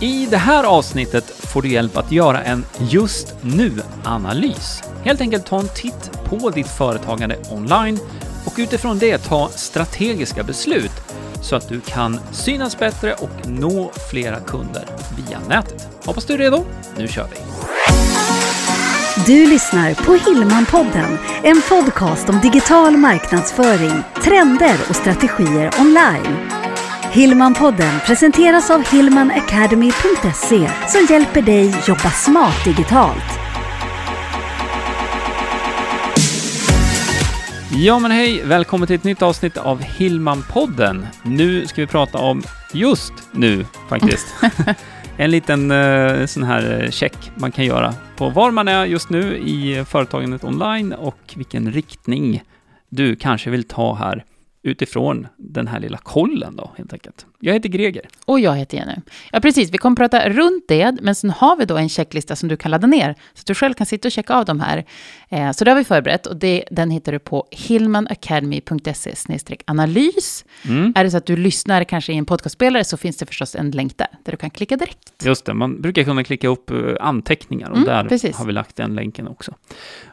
I det här avsnittet får du hjälp att göra en just nu-analys. Helt enkelt ta en titt på ditt företagande online och utifrån det ta strategiska beslut så att du kan synas bättre och nå flera kunder via nätet. Hoppas du är redo. Nu kör vi! Du lyssnar på Hillmanpodden, en podcast om digital marknadsföring, trender och strategier online. Hillmanpodden presenteras av hillmanacademy.se som hjälper dig jobba smart digitalt. Ja men hej, välkommen till ett nytt avsnitt av Hillman-podden. Nu ska vi prata om just nu faktiskt. en liten uh, sån här eh, check man kan göra på var man är just nu i företagandet online och vilken riktning du kanske vill ta här utifrån den här lilla kollen då, helt enkelt. Jag heter Greger. Och jag heter Jenny. Ja, precis. Vi kommer prata runt det, men sen har vi då en checklista som du kan ladda ner, så att du själv kan sitta och checka av de här. Eh, så det har vi förberett och det, den hittar du på hillmanacademy.se analys. Mm. Är det så att du lyssnar kanske i en podcastspelare så finns det förstås en länk där, där du kan klicka direkt. Just det, man brukar kunna klicka upp eh, anteckningar och mm, där precis. har vi lagt den länken också.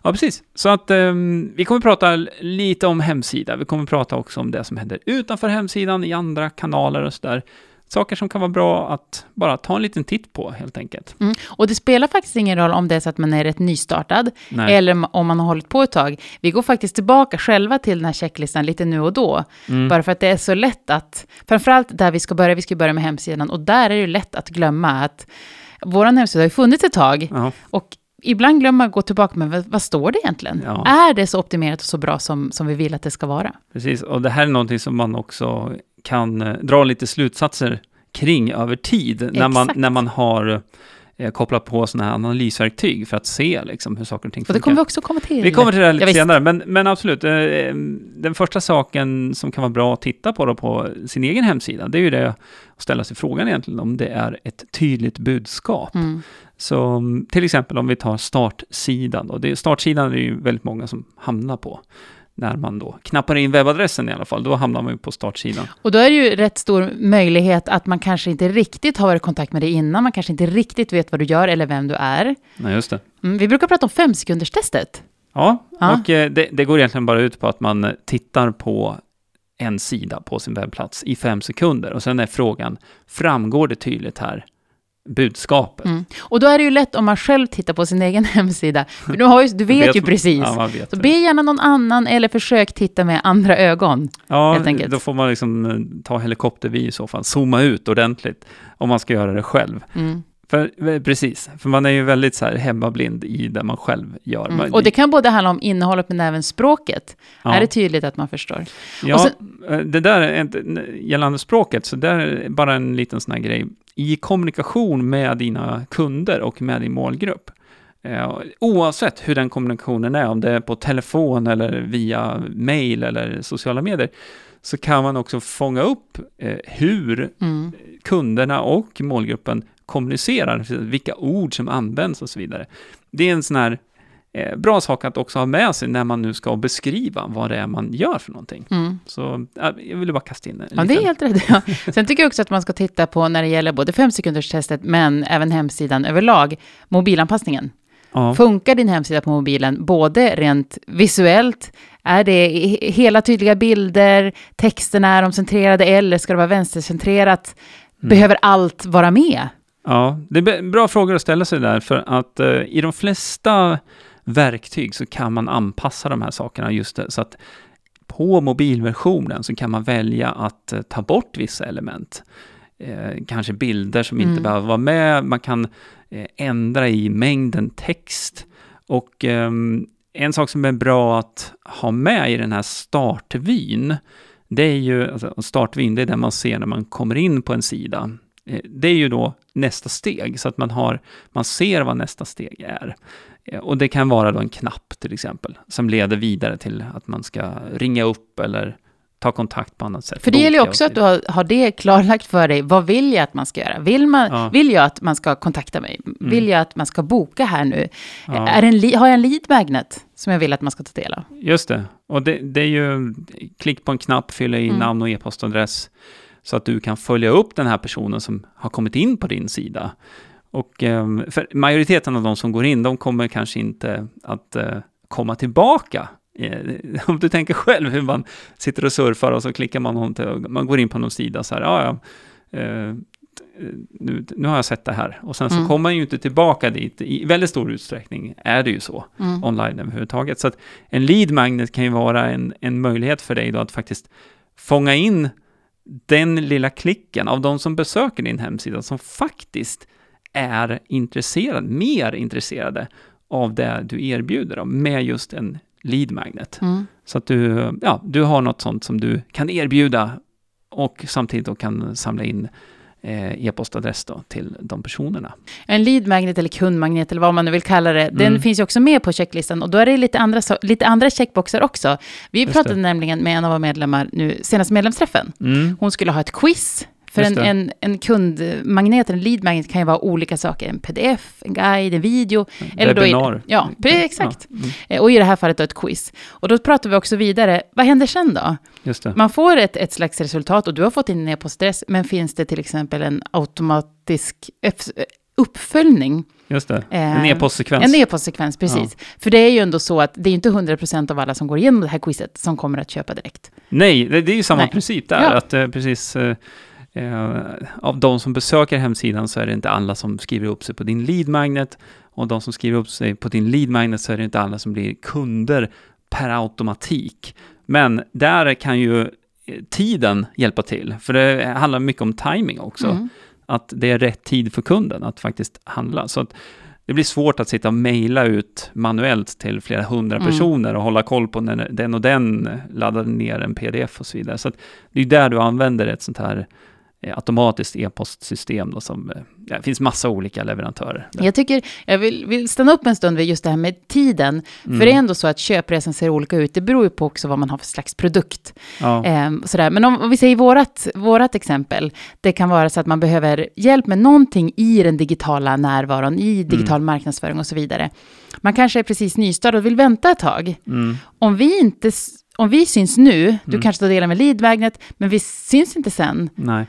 Ja, precis. Så att um, vi kommer prata lite om hemsida. Vi kommer prata också om det som händer utanför hemsidan i andra kanaler och sådär. Saker som kan vara bra att bara ta en liten titt på helt enkelt. Mm. Och det spelar faktiskt ingen roll om det är så att man är rätt nystartad Nej. eller om man har hållit på ett tag. Vi går faktiskt tillbaka själva till den här checklistan lite nu och då. Mm. Bara för att det är så lätt att, framförallt där vi ska börja, vi ska börja med hemsidan och där är det lätt att glömma att vår hemsida har ju funnits ett tag. Ja. Och ibland glömmer man att gå tillbaka, men vad, vad står det egentligen? Ja. Är det så optimerat och så bra som, som vi vill att det ska vara? Precis, och det här är någonting som man också kan eh, dra lite slutsatser kring över tid, när man, när man har eh, kopplat på sådana här analysverktyg för att se liksom, hur saker och ting funkar. Och det kommer vi också komma till. Vi kommer till det lite senare, men, men absolut. Eh, den första saken som kan vara bra att titta på då på sin egen hemsida, det är ju det att ställa sig frågan egentligen om det är ett tydligt budskap. Mm. Så till exempel om vi tar startsidan då. Det, startsidan är det ju väldigt många som hamnar på när man då knappar in webbadressen i alla fall, då hamnar man ju på startsidan. Och då är det ju rätt stor möjlighet att man kanske inte riktigt har varit i kontakt med dig innan, man kanske inte riktigt vet vad du gör eller vem du är. Nej, just det. Mm, vi brukar prata om femsekunderstestet. Ja, ja, och eh, det, det går egentligen bara ut på att man tittar på en sida på sin webbplats i fem sekunder och sen är frågan, framgår det tydligt här budskapet. Mm. Och då är det ju lätt om man själv tittar på sin egen hemsida. För du, har ju, du vet, vet ju precis. Ja, vet så be gärna någon annan eller försök titta med andra ögon. Ja, då får man liksom eh, ta helikoptervy i så fall, zooma ut ordentligt om man ska göra det själv. Mm. För, eh, precis, för man är ju väldigt så här hemmablind i det man själv gör. Mm. Och det kan både handla om innehållet men även språket. Ja. Är det tydligt att man förstår? Ja, sen, eh, det där är inte, gällande språket, så det är bara en liten sån här grej i kommunikation med dina kunder och med din målgrupp. Eh, oavsett hur den kommunikationen är, om det är på telefon eller via mail eller sociala medier, så kan man också fånga upp eh, hur mm. kunderna och målgruppen kommunicerar, vilka ord som används och så vidare. Det är en sån här eh, bra sak att också ha med sig när man nu ska beskriva vad det är man gör för någonting. Mm. Så jag ville bara kasta in det. Ja, det är helt rätt. Ja. Sen tycker jag också att man ska titta på när det gäller både femsekunderstestet, men även hemsidan överlag, mobilanpassningen. Ja. Funkar din hemsida på mobilen, både rent visuellt, är det hela tydliga bilder, texterna, är de centrerade eller ska det vara vänstercentrerat? Mm. Behöver allt vara med? Ja, det är bra frågor att ställa sig där, för att uh, i de flesta verktyg så kan man anpassa de här sakerna just det, så att på mobilversionen så kan man välja att uh, ta bort vissa element. Uh, kanske bilder som mm. inte behöver vara med, man kan ändra i mängden text och um, en sak som är bra att ha med i den här startvyn, det är ju, alltså startvyn, det är den man ser när man kommer in på en sida. Eh, det är ju då nästa steg, så att man, har, man ser vad nästa steg är. Eh, och det kan vara då en knapp till exempel, som leder vidare till att man ska ringa upp eller ta kontakt på annat sätt. För det gäller ju också att du har, har, det klarlagt för dig. Vad vill jag att man ska göra? Vill, man, ja. vill jag att man ska kontakta mig? Mm. Vill jag att man ska boka här nu? Ja. Är en, har jag en lead magnet som jag vill att man ska ta del av? Just det. Och det, det är ju klick på en knapp, fylla i mm. namn och e-postadress så att du kan följa upp den här personen som har kommit in på din sida. Och ehm, för majoriteten av de som går in, de kommer kanske inte att eh, komma tillbaka. Eh, om du tänker själv hur man sitter och surfar och så klickar man, man går in på någon sida så här, ja, ja, eh, nu, nu har jag sett det här. Och sen så mm. kommer man ju inte tillbaka dit. I väldigt stor utsträckning är det ju så, mm. online överhuvudtaget. Så att en lead magnet kan ju vara en, en möjlighet för dig då att faktiskt fånga in den lilla klicken av de som besöker din hemsida som faktiskt är intresserade, mer intresserade av det du erbjuder dem med just en lead magnet. Mm. Så att du, ja, du har något sånt som du kan erbjuda och samtidigt då kan samla in e-postadress då till de personerna. En lead magnet eller kundmagnet eller vad man nu vill kalla det, den mm. finns ju också med på checklistan och då är det lite andra, lite andra checkboxar också. Vi Just pratade det. nämligen med en av våra medlemmar nu, senast medlemsträffen. Mm. Hon skulle ha ett quiz för en, en, en, kundmagnet, en lead magnet kan ju vara olika saker. En pdf, en guide, en video. Eller Webinar. Då ja, exakt. Ja. Mm. Och i det här fallet då ett quiz. Och då pratar vi också vidare, vad händer sen då? Man får ett, ett slags resultat och du har fått in en e-postadress, men finns det till exempel en automatisk uppföljning? Just det, en eh, e-postsekvens. En e-postsekvens, precis. Ja. För det är ju ändå så att det är inte 100% av alla som går igenom det här quizet som kommer att köpa direkt. Nej, det, det är ju samma Nej. princip där. Ja. Att, eh, precis, eh, av de som besöker hemsidan så är det inte alla som skriver upp sig på din lead magnet och de som skriver upp sig på din lead magnet så är det inte alla som blir kunder per automatik. Men där kan ju eh, tiden hjälpa till, för det handlar mycket om timing också. Mm. Att det är rätt tid för kunden att faktiskt handla. Så att det blir svårt att sitta och mejla ut manuellt till flera hundra mm. personer och hålla koll på när den och den laddade ner en pdf och så vidare. Så det är där du använder ett sånt här automatiskt e-postsystem då som, eh, ja, det finns massa olika leverantörer. Där. Jag tycker, jag vill, vill stanna upp en stund vid just det här med tiden. Mm. För det är ändå så att köpresan ser olika ut. Det beror ju på också vad man har för slags produkt. Ja. Ehm, sådär. Men om, om, vi säger vårat, vårat exempel, det kan vara så att man behöver hjälp med någonting i den digitala närvaron, i digital mm. marknadsföring och så vidare. Man kanske är precis nystartad och vill vänta ett tag. Mm. Om vi inte om vi syns nu, du mm. kanske tar del av en leadmagnet, men vi syns inte sen. Nej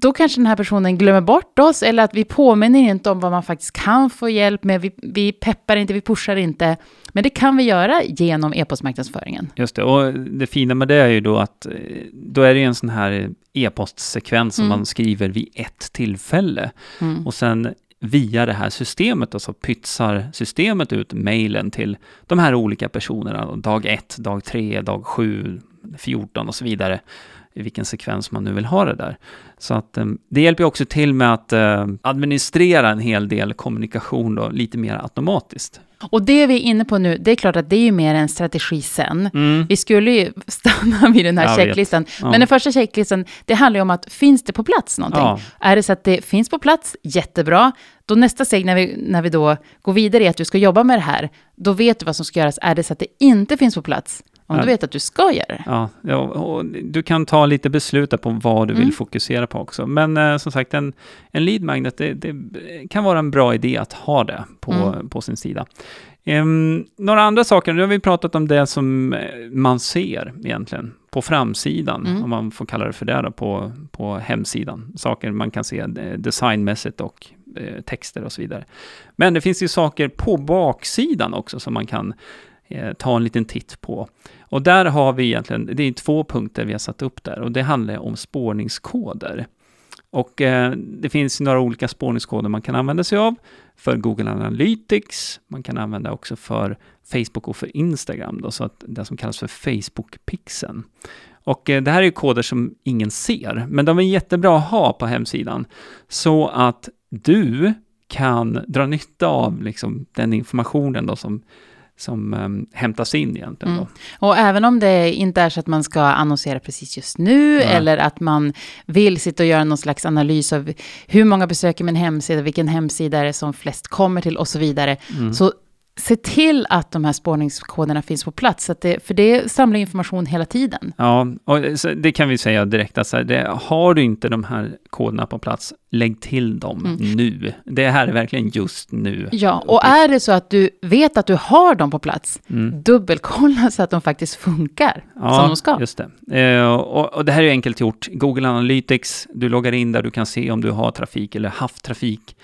då kanske den här personen glömmer bort oss eller att vi påminner inte om vad man faktiskt kan få hjälp med. Vi, vi peppar inte, vi pushar inte. Men det kan vi göra genom e-postmarknadsföringen. Just det, och det fina med det är ju då att eh, då är det en sån här e-postsekvens som mm. man skriver vid ett tillfälle. Mm. Och sen via det här systemet och så pytsar systemet ut mejlen till de här olika personerna. Dag 1, dag 3, dag 7, 14 och så vidare i vilken sekvens man nu vill ha det där. Så att um, det hjälper också till med att uh, administrera en hel del kommunikation då, lite mer automatiskt. Och det vi är inne på nu, det är klart att det är ju mer en strategi sen. Mm. Vi skulle ju stanna vid den här Jag checklistan. Ja. Men den första checklistan, det handlar ju om att finns det på plats någonting? Ja. Är det så att det finns på plats, jättebra. Då nästa steg när vi, när vi då går vidare är att du ska jobba med det här. Då vet du vad som ska göras. Är det så att det inte finns på plats, om du vet att du ska göra det. Ja, och du kan ta lite beslut på vad du vill mm. fokusera på också. Men eh, som sagt, en, en lead magnet, det, det, kan vara en bra idé att ha det på, mm. på sin sida. Um, några andra saker, nu har vi pratat om det som eh, man ser egentligen på framsidan, mm. om man får kalla det för det då, på, på hemsidan. Saker man kan se eh, designmässigt och eh, texter och så vidare. Men det finns ju saker på baksidan också som man kan eh, ta en liten titt på. Och där har vi egentligen, det är två punkter vi har satt upp där och det handlar om spårningskoder. Och eh, det finns några olika spårningskoder man kan använda sig av för Google Analytics, man kan använda också för Facebook och för Instagram, då, så att det som kallas för Facebook-pixeln. Och eh, det här är koder som ingen ser, men de är jättebra att ha på hemsidan, så att du kan dra nytta av liksom, den informationen då som som um, hämtas in egentligen. Mm. Och även om det inte är så att man ska annonsera precis just nu, Nej. eller att man vill sitta och göra någon slags analys av hur många besöker min hemsida, vilken hemsida är det som flest kommer till och så vidare, mm. så se till att de här spårningskoderna finns på plats, att det, för det samlar information hela tiden. Ja, och det kan vi säga direkt, att det, har du inte de här koderna på plats, lägg till dem mm. nu. Det här är verkligen just nu. Ja, och är det så att du vet att du har dem på plats, mm. dubbelkolla så att de faktiskt funkar ja, som de ska. just det. Eh, och, och, det här är enkelt gjort. Google Analytics, du loggar in där, du kan se om du har trafik eller haft trafik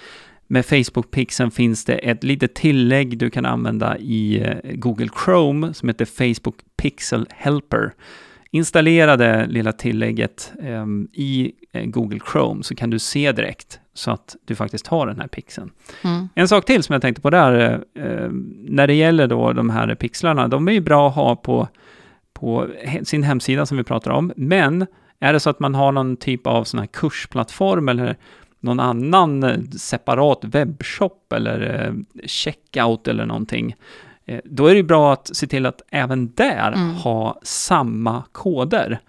med Facebook-pixeln finns det ett litet tillägg du kan använda i eh, Google Chrome som heter Facebook Pixel Helper. Installera det lilla tillägget i eh, Google Chrome så kan du se direkt så att du faktiskt har den här pixeln. Mm. En sak till som jag tänkte på där, uh, när det gäller då de här pixlarna, de är ju bra att ha på, på sin hemsida som vi pratar om, men är det så att man har någon typ av sån här kursplattform eller någon annan eh, separat webbshop eller eh, checkout eller någonting, eh, då är det bra att se till att även där mm. ha samma koder.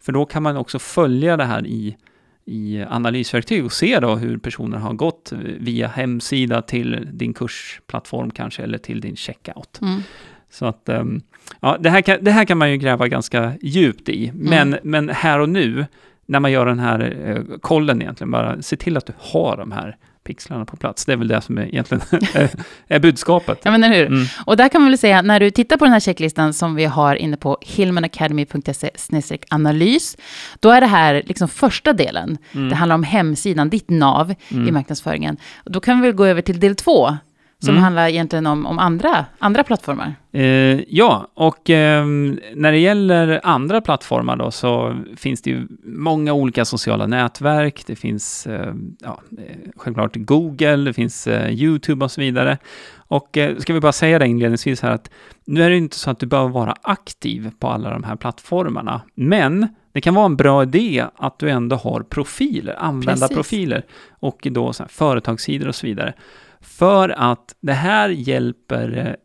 För då kan man också följa det här i, i analysverktyg och se då hur personer har gått via hemsida till din kursplattform kanske, eller till din checkout. Mm. Så att, ehm, ja, det här, kan, det här kan man ju gräva ganska djupt i, men, mm. men här och nu när man gör den här eh, kollen egentligen, bara se till att du har de här pixlarna på plats. Det är väl det som är egentligen är budskapet. Ja, men eller hur. Mm. Och där kan man väl säga, när du tittar på den här checklistan som vi har inne på hillmanacademy.se analys, då är det här liksom första delen. Mm. Det handlar om hemsidan, ditt nav mm. i marknadsföringen. Då kan vi väl gå över till del två, som mm. handlar egentligen om, om andra, andra plattformar. Eh, ja, och eh, när det gäller andra plattformar då så finns det ju många olika sociala nätverk. Det finns eh, ja, självklart Google, det finns eh, YouTube och så vidare. Och eh, ska vi bara säga det inledningsvis här att nu är det inte så att du behöver vara aktiv på alla de här plattformarna, men det kan vara en bra idé att du ändå har profiler, användarprofiler och då så företagssidor och så vidare. För att det här hjälper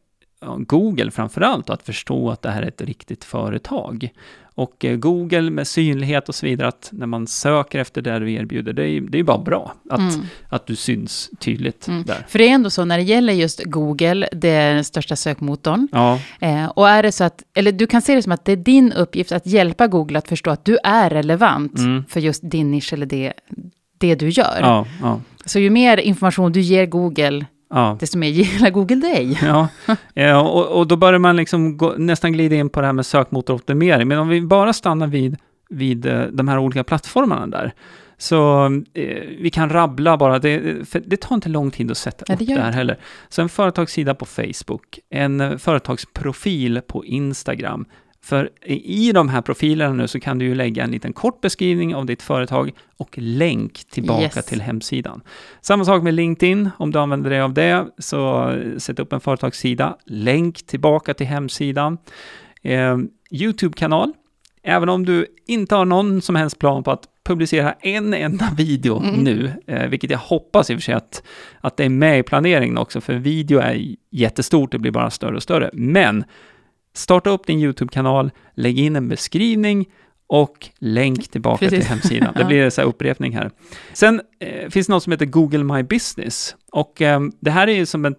eh, Google framförallt att förstå att det här är ett riktigt företag. Och eh, Google med synlighet och så vidare, att när man söker efter det du erbjuder, det är, det är bara bra att, mm. att du syns tydligt mm. där. För det är ändå så när det gäller just Google, det är den största sökmotorn. Ja. Eh, och är det så att, eller du kan se det som att det är din uppgift att hjälpa Google att förstå att du är relevant mm. för just din nisch eller det, det du gör. Ja, ja. Så ju mer information du ger Google, ja. desto mer gillar Google dig. Ja, ja och, och, då börjar man liksom gå, nästan glida in på det här med sökmotoroptimering. Men om vi bara stannar vid, vid eh, de här olika plattformarna där, så eh, vi kan rabbla bara, det, för det tar inte lång tid att sätta ja, det upp det här heller. Så en företagssida på Facebook, en eh, företagsprofil på Instagram, för i de här profilerna nu så kan du ju lägga en liten kort beskrivning av ditt företag och länk tillbaka yes. till hemsidan. Samma sak med LinkedIn, om du använder dig av det, så sätt upp en företagssida, länk tillbaka till hemsidan. Eh, YouTube-kanal, även om du inte har någon som helst plan på att publicera en enda video mm. nu, eh, vilket jag hoppas i och för sig att, att det är med i planeringen också, för video är jättestort, det blir bara större och större. Men Starta upp din YouTube-kanal, lägg in en beskrivning och länk tillbaka Precis. till hemsidan. Det blir en upprepning här. Sen eh, finns det något som heter Google My Business och eh, det här är ju som en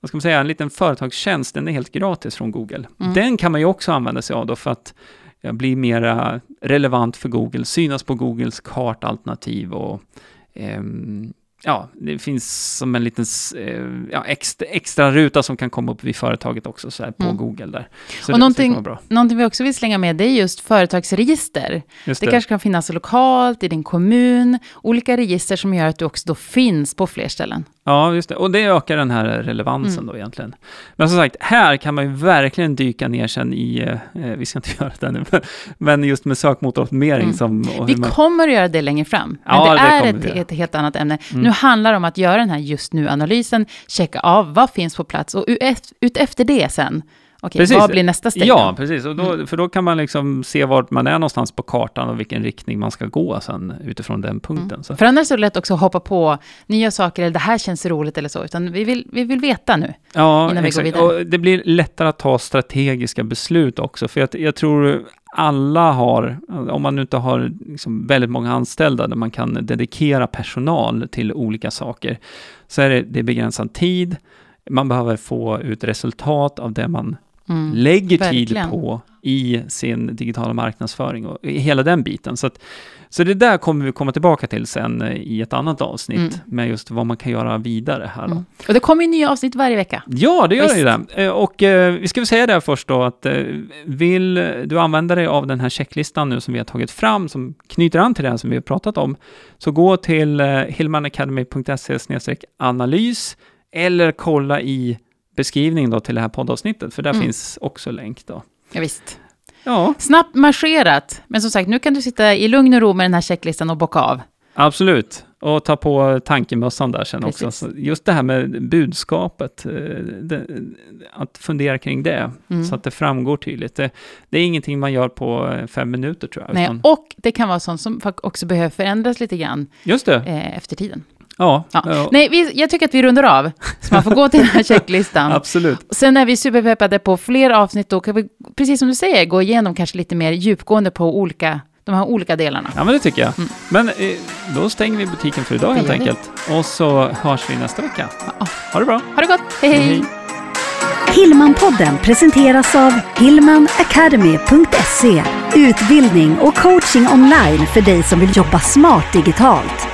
vad ska man säga, en liten företagstjänst, den är helt gratis från Google. Mm. Den kan man ju också använda sig av då för att ja, bli mer relevant för Google, synas på Googles kartalternativ och eh, ja, det finns som en liten eh, ja, extra, extra ruta som kan komma upp vid företaget också, så här på mm. Google där. Så och det, någonting, bra. någonting vi också vill slänga med, det är just företagsregister. Just det. det kanske kan finnas lokalt, i din kommun, olika register som gör att du också då finns på fler ställen. Ja, just det. Och det ökar den här relevansen mm. då egentligen. Men som sagt, här kan man ju verkligen dyka ner sen i, eh, vi ska inte göra det nu, men just med sökmotoroptimering mm. som... vi man... kommer att göra det längre fram, men ja, det, det är ett, ett, helt annat ämne. Mm. Nu handlar det om att göra den här just nu-analysen, checka av vad finns på plats och ut efter det sen Okej, precis. vad blir nästa steg? Ja, precis. Och då, mm. För då kan man liksom se vart man är någonstans på kartan och vilken riktning man ska gå sen utifrån den punkten. Mm. Så. För annars är det lätt också att hoppa på nya saker, eller det här känns roligt eller så, utan vi vill, vi vill veta nu. Ja, innan exakt. Vi går vidare. Och det blir lättare att ta strategiska beslut också, för jag, jag tror alla har, om man nu inte har liksom väldigt många anställda där man kan dedikera personal till olika saker, så är det, det är begränsad tid, man behöver få ut resultat av det man mm, lägger verkligen. tid på i sin digitala marknadsföring och hela den biten. Så, att, så det där kommer vi komma tillbaka till sen eh, i ett annat avsnitt mm. med just vad man kan göra vidare här. Mm. Och det kommer ju nya avsnitt varje vecka. Ja, det gör Visst. det ju det. Eh, och eh, vi ska väl säga det först då att vill du använda dig av den här checklistan nu som vi har tagit fram som knyter an till det som vi har pratat om, så gå till hillmanacademy.se analys eller kolla i beskrivningen då till det här poddavsnittet, för där mm. finns också länk då. Ja, visst. Ja. Snabbt marscherat, men som sagt, nu kan du sitta i lugn och ro med den här checklistan och bocka av. Absolut, och ta på tankemössan där sen Precis. också. Just det här med budskapet, eh, det, att fundera kring det, mm. så att det framgår tydligt. Det, det, är ingenting man gör på eh, fem minuter tror jag. Nej, utan... och det kan vara sånt som också behöver förändras lite grann Just det. Eh, efter tiden. Ja. ja. Nej, vi, jag tycker att vi rundar av, så man får gå till den här checklistan. Absolut. Sen är vi superpeppade på fler avsnitt, då kan vi, precis som du säger, gå igenom kanske lite mer djupgående på olika de här olika delarna. Ja, men det tycker jag. Mm. Men eh, då stänger vi butiken för idag helt enkelt. Och så hörs vi nästa vecka. Ja. Ha det bra. Ha det gott. hej. hej. hej. Hillmanpodden presenteras av hillmanacademy.se Utbildning och coaching online för dig som vill jobba smart digitalt.